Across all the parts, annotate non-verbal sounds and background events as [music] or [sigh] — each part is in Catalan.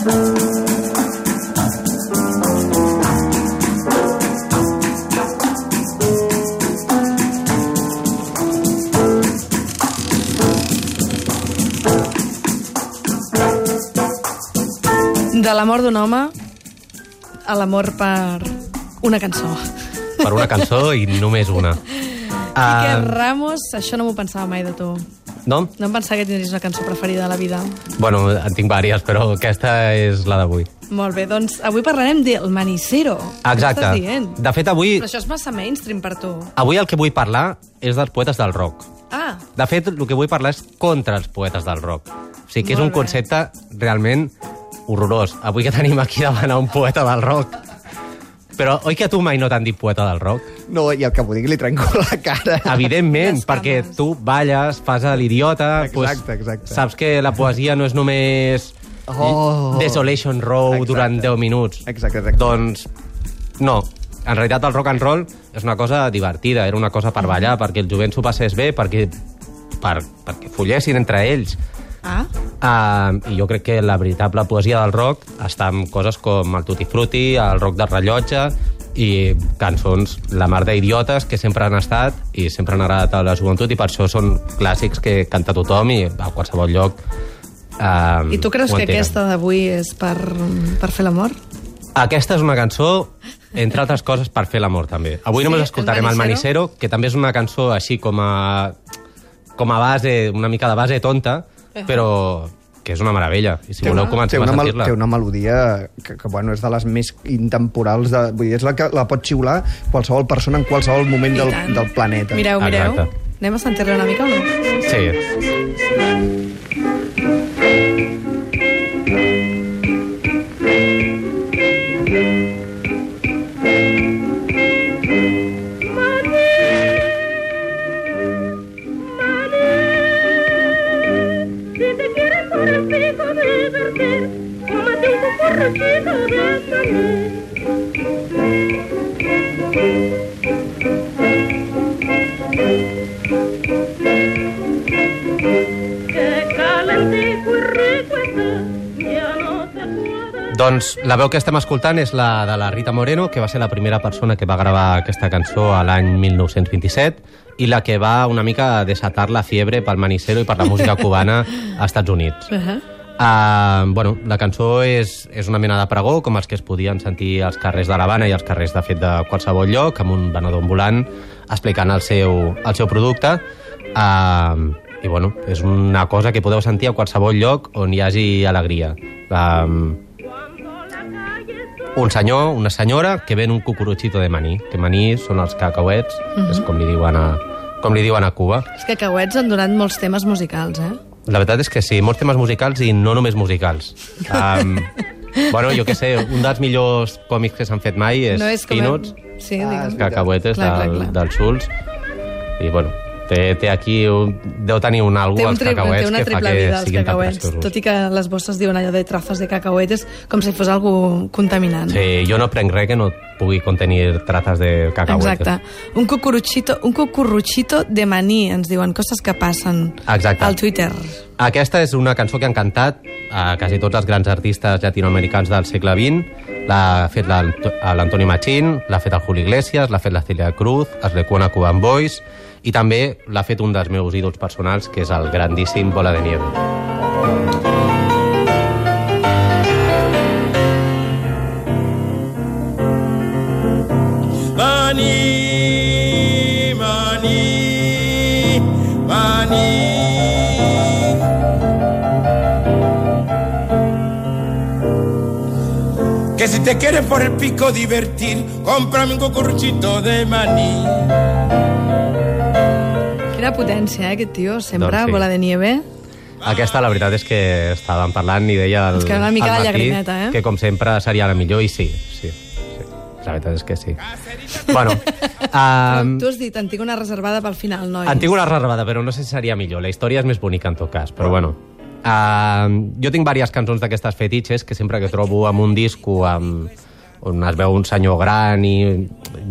De l'amor d'un home a l'amor per una cançó. Per una cançó i només una. [laughs] Uh, Ramos, això no m'ho pensava mai de tu. No? No em pensava que tindries una cançó preferida de la vida. Bueno, en tinc vàries, però aquesta és la d'avui. Molt bé, doncs avui parlarem del Manicero. Exacte. De fet, avui, Però això és massa mainstream per tu. avui el que vull parlar és dels poetes del rock. Ah, De fet, el que vull parlar és contra els poetes del rock. O sigui que és Molt un bé. concepte realment horrorós. Avui que tenim aquí davant un poeta del rock. Però oi que tu mai no t'han dit poeta del rock? No, i el que m'ho digui li trenco [laughs] la cara. Evidentment, Les perquè cames. tu balles, fas l'idiota... Exacte, exacte. Saps que la poesia no és només Oh. Desolation Row Exacte. durant 10 minuts. Exacte, exacte. Doncs no. En realitat el rock and roll és una cosa divertida, era una cosa per ballar, perquè el jovent s'ho passés bé, perquè, per, perquè follessin entre ells. ah, Uh, I jo crec que la veritable poesia del rock està en coses com el Tutti Frutti, el rock de rellotge i cançons la mar d'idiotes que sempre han estat i sempre han agradat a la joventut i per això són clàssics que canta tothom i a qualsevol lloc uh, i tu creus que aquesta d'avui és per, per fer l'amor? Aquesta és una cançó, entre altres coses, per fer l'amor, també. Avui Sí, només el escoltarem el Manicero. Manicero, que també és una cançó així com a, com a base, una mica de base tonta, però que és una meravella. I si voleu té comencem una, a sentir-la. té una melodia que, que bueno, és de les més intemporals de, vull dir, és la que la pot xiular qualsevol persona en qualsevol moment del, del planeta Mireu, mireu. Exacte. Anem a sentir-la una mica o no? Sí. Divertir, tómate un cucurruchito de maní. Que ya no puedo Doncs la veu que estem escoltant és la de la Rita Moreno, que va ser la primera persona que va gravar aquesta cançó a l'any 1927 i la que va una mica desatar la fiebre pel manicero i per la música cubana als Estats Units. Uh -huh. Uh, bueno, la cançó és, és una mena de pregó, com els que es podien sentir als carrers de l'Havana i als carrers, de fet, de qualsevol lloc, amb un venedor ambulant explicant el seu, el seu producte. Uh, I, bueno, és una cosa que podeu sentir a qualsevol lloc on hi hagi alegria. Uh, un senyor, una senyora, que ven un cucuruchito de maní, que maní són els cacauets, és com li diuen a, com li diuen a Cuba. Els cacauets han donat molts temes musicals, eh? La veritat és que sí, molts temes musicals i no només musicals. Um, [laughs] bueno, jo què sé, un dels millors còmics que s'han fet mai és, no és. Peanuts, Sí, Ah, cacahuetes Clar, clar, del, clar. del Schulz. I, bueno, té, té aquí... Un, deu tenir un un als cacauets té una que fa que vida, siguin tan preciosos. Tot i que les bosses diuen allò de trazas de cacahuetes com si fos algú contaminant. Sí, jo no prenc res que no pugui contenir traces de cacahuetes. Exacte. Un cucuruchito, un cucurruchito de maní, ens diuen, coses que passen Exacte. al Twitter. Aquesta és una cançó que han cantat a quasi tots els grans artistes llatinoamericans del segle XX. L'ha fet l'Ant- l'Antoni Machín, l'ha fet el Julio Iglesias, l'ha fet la Celia Cruz, es Recuona Cuban Boys, i també l'ha fet un dels meus ídols personals, que és el grandíssim Bola de Nieve. Maní, maní, maní. Que si te quieres por el pico divertir, cómprame un cucuruchito de maní. Quina potència, eh, aquest tio. Sempre Doncs sí. bola de nieve. Aquesta, la veritat és que estàvem parlant i deia el, Ens queda una mica llagrimeta, eh? que com sempre seria la millor i sí, sí, sí. La veritat és que sí. bueno, um, Tu has dit, en tinc una reservada pel final, noi. En tinc una reservada, però no sé si seria millor. La història és més bonica, en tot cas, però bueno. Uh, jo tinc diverses cançons d'aquestes fetitxes que sempre que trobo amb un disco amb, on es veu un senyor gran i,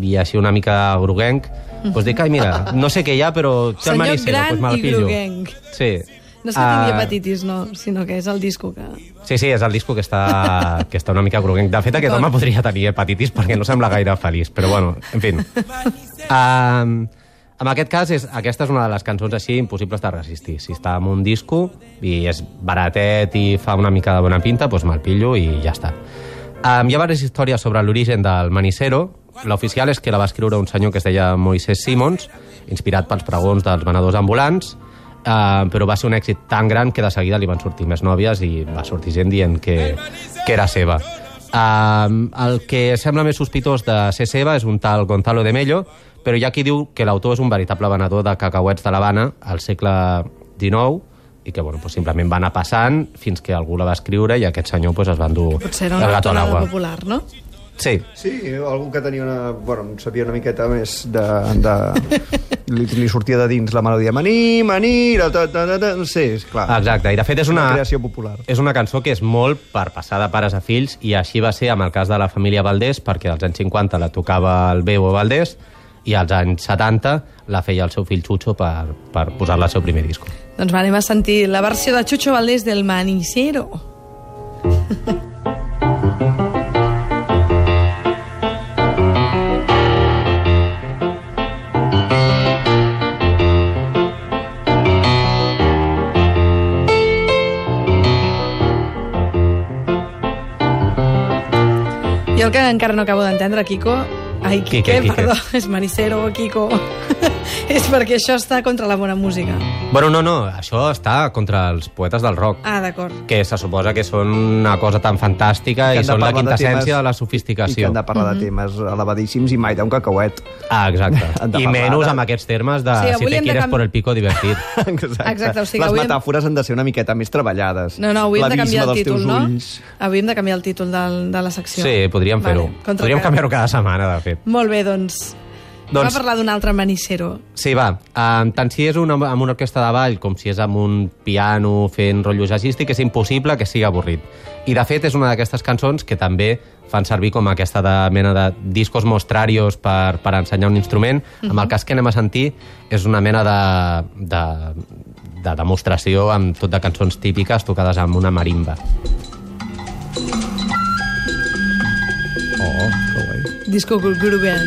i així una mica groguenc, doncs dic, ai, mira, no sé què hi ha, però té el Senyor gran doncs me la i pillo. groguenc. Sí, No és que tingui Ah. hepatitis, no, sinó que és el disco que... Sí, sí, és el disco que està, que està una mica groguenc. De fet, aquest home podria tenir hepatitis perquè no sembla gaire feliç, però bueno, en fi. Um, en aquest cas, és, aquesta és una de les cançons així impossibles de resistir. Si està en un disco i és baratet i fa una mica de bona pinta, doncs me'l pillo i ja està. Um, hi ha diverses històries sobre l'origen del Manicero. L'oficial és que la va escriure un senyor que es deia Moisés Simons, inspirat pels pregons dels venedors ambulants, uh, però va ser un èxit tan gran que de seguida li van sortir més nòvies i va sortir gent dient que, que era seva. Um, el que sembla més sospitós de ser seva és un tal Gonzalo de Mello, però hi ha qui diu que l'autor és un veritable venedor de cacauets de l'Havana al segle XIX i que bueno, pues simplement va anar passant fins que algú la va escriure i aquest senyor pues, es va endur Potser era el gato a l'aigua. popular, no? Sí, Sí, algú que tenia una... Bueno, sabia una miqueta més de... de... li, li sortia de dins la melodia Maní, maní, ta, ta, ta, ta, sí, és clar. exacte. I de fet és una, Una creació popular. és una cançó que és molt per passar de pares a fills i així va ser amb el cas de la família Valdés perquè als anys 50 la tocava el Bebo Valdés i als anys 70 la feia el seu fill Chucho per, per posar-la al seu primer disco. Doncs va, anem a sentir la versió de Chucho Valdés del Manicero. [laughs] que encara no acabo d'entendre, Kiko... Ai, Quique, Quique, Quique. perdó, és Manicero, Kiko... [laughs] és perquè això està contra la bona música. Bueno, no, no, això està contra els poetes del rock. Ah, d'acord. que se suposa que són una cosa tan fantàstica i de són la de quintessència temes- de la I que sofisticació. han de parlar de temes elevadíssims i mai d'un cacauet. Ah, exacte. [laughs] De I menys de- amb aquests termes de Sí, si te de quieres canvi- por el pico divertir. Exacte. [laughs] Exacte, o sigui, Les avui hem- metàfores han de ser una miqueta més treballades. No, no, avui hem de canviar el títol, no? ulls. Avui hem de canviar el títol del, de la secció. Sí, podríem fer-ho. Vale, podríem cada- canviar-ho cada setmana, de fet. Molt bé, doncs... doncs... Va parlar d'un altre manicero. Sí, va. Um, tant si és una, amb una orquestra de ball com si és amb un piano fent rotllo jazzístic, és impossible que sigui avorrit. I, de fet, és una d'aquestes cançons que també fan servir com aquesta de mena de discos mostrarios per, per ensenyar un instrument. Amb el cas que anem a sentir és una mena de, de, de demostració amb tot de cançons típiques tocades amb una marimba. Oh, guai. Disco Gruben.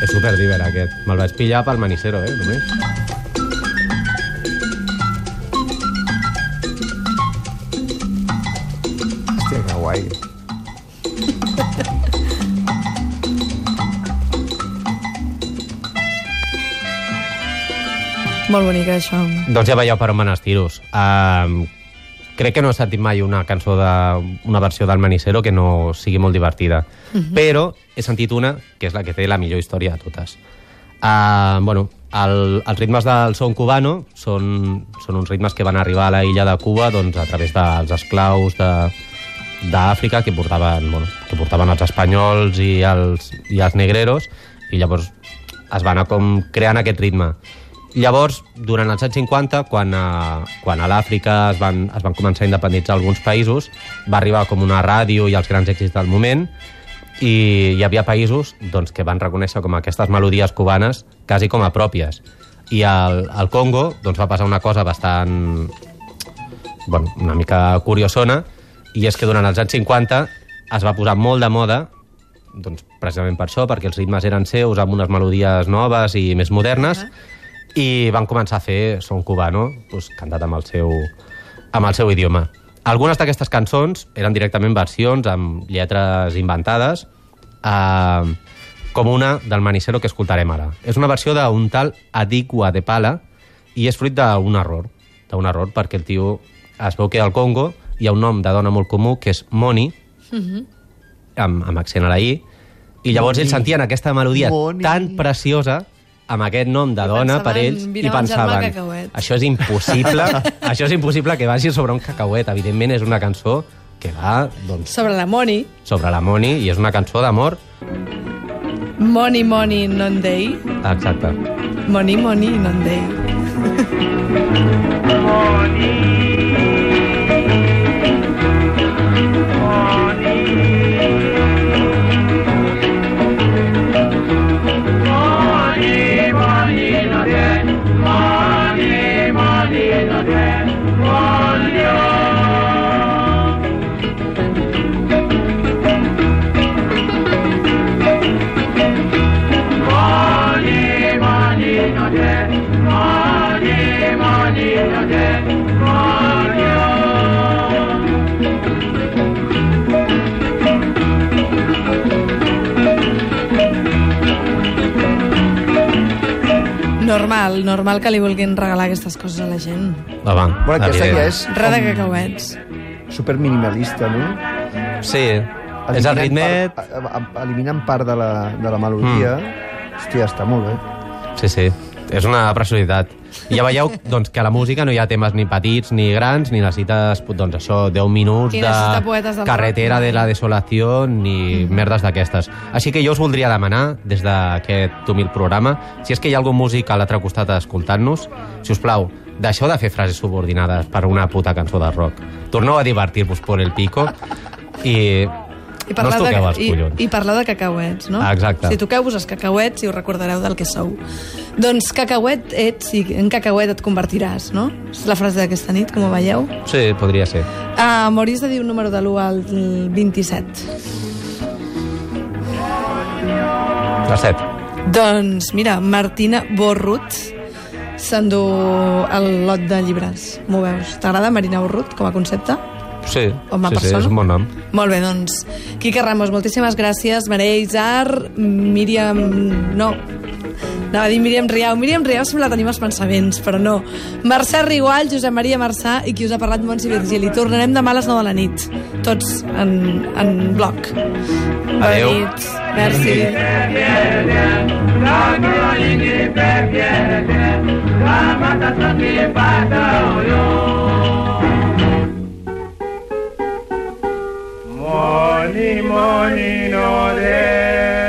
És superdiver, aquest. Me'l vaig pillar pel manicero, eh, només. Hòstia, que guai. Molt bonica, això. Doncs ja veieu per on van els tiros. Um, crec que no he sentit mai una cançó de una versió del Manicero que no sigui molt divertida. Però he sentit una que és la que té la millor història de totes. Uh, bueno, el, els ritmes del son cubano són, són uns ritmes que van arribar a la illa de Cuba doncs, a través dels esclaus de, d'Àfrica que portaven, bueno, que portaven els espanyols i els, i els negreros i llavors es va anar com creant aquest ritme. Llavors, durant els anys 50, quan a, quan a l'Àfrica es, van, es van començar a independitzar alguns països, va arribar com una ràdio i els grans èxits del moment, i hi havia països doncs, que van reconèixer com aquestes melodies cubanes quasi com a pròpies. I al, al Congo doncs, va passar una cosa bastant... Bueno, una mica curiosona, i és que durant els anys 50 es va posar molt de moda doncs, precisament per això, perquè els ritmes eren seus, amb unes melodies noves i més modernes, i van començar a fer son cubano, doncs, cantat amb el seu, amb el seu idioma. Algunes d'aquestes cançons eren directament versions amb lletres inventades, eh, com una del Manicero que escoltarem ara. És una versió d'un tal Adigua de Pala i és fruit d'un error, d'un error, perquè el tio es veu que al Congo hi ha un nom de dona molt comú que és Moni, amb, amb accent a la I, i llavors ells sentien aquesta melodia Moni. tan preciosa amb aquest nom de I dona per ells "Vine i pensaven cacauets". això és impossible [laughs] això és impossible que vagi sobre un cacauet evidentment és una cançó que va doncs, Sobre la Moni. sobre la Moni i és una cançó d'amor Money, money, non day. exacte Money, money, non day. Money, money, Normal, normal que li vulguin regalar aquestes coses a la gent. Home, Bueno, aquesta ja és Res de cacauets. super minimalista, no? Sí, és el ritme... Part, a- a- eliminant part de la, de la melodia. Hòstia, està molt bé. Sí, sí, és una preciositat. I ja veieu doncs, que a la música no hi ha temes ni petits ni grans, ni necessites doncs, això, 10 minuts I de del carretera de la desolació ni merdes d'aquestes. Així que jo us voldria demanar, des d'aquest humil programa, si és que hi ha algun músic a l'altre costat escoltant-nos, si us plau, deixeu de fer frases subordinades per una puta cançó de rock. Torneu a divertir-vos por el pico i I no us toqueu els i, collons. I parlar de cacauets, no? Ah, exacte. Si toqueu-vos els cacauets, si us recordareu del que sou. Doncs cacauet ets i en cacauet et convertiràs, no? És la frase d'aquesta nit, com ho veieu. Sí, podria ser. Uh, M'hauries de dir un número de l'1 al 27. La 7. Doncs mira, Martina Borrut s'endú el lot de llibres. M'ho veus? T'agrada Marina Borrut com a concepte? Sí, Home, sí, sí, persona? és un bon nom. Molt bé, doncs. Quique Ramos, moltíssimes gràcies. Maria Isar, Míriam... No, anava a dir Míriam Riau. Míriam Riau sembla tenir els pensaments, però no. Mercè Rigual, Josep Maria Marçà i qui us ha parlat, Montse Virgili. Tornarem demà a les 9 de la nit. Tots en, en bloc. Bona Adéu. nit. Merci. Moni, moni, no de.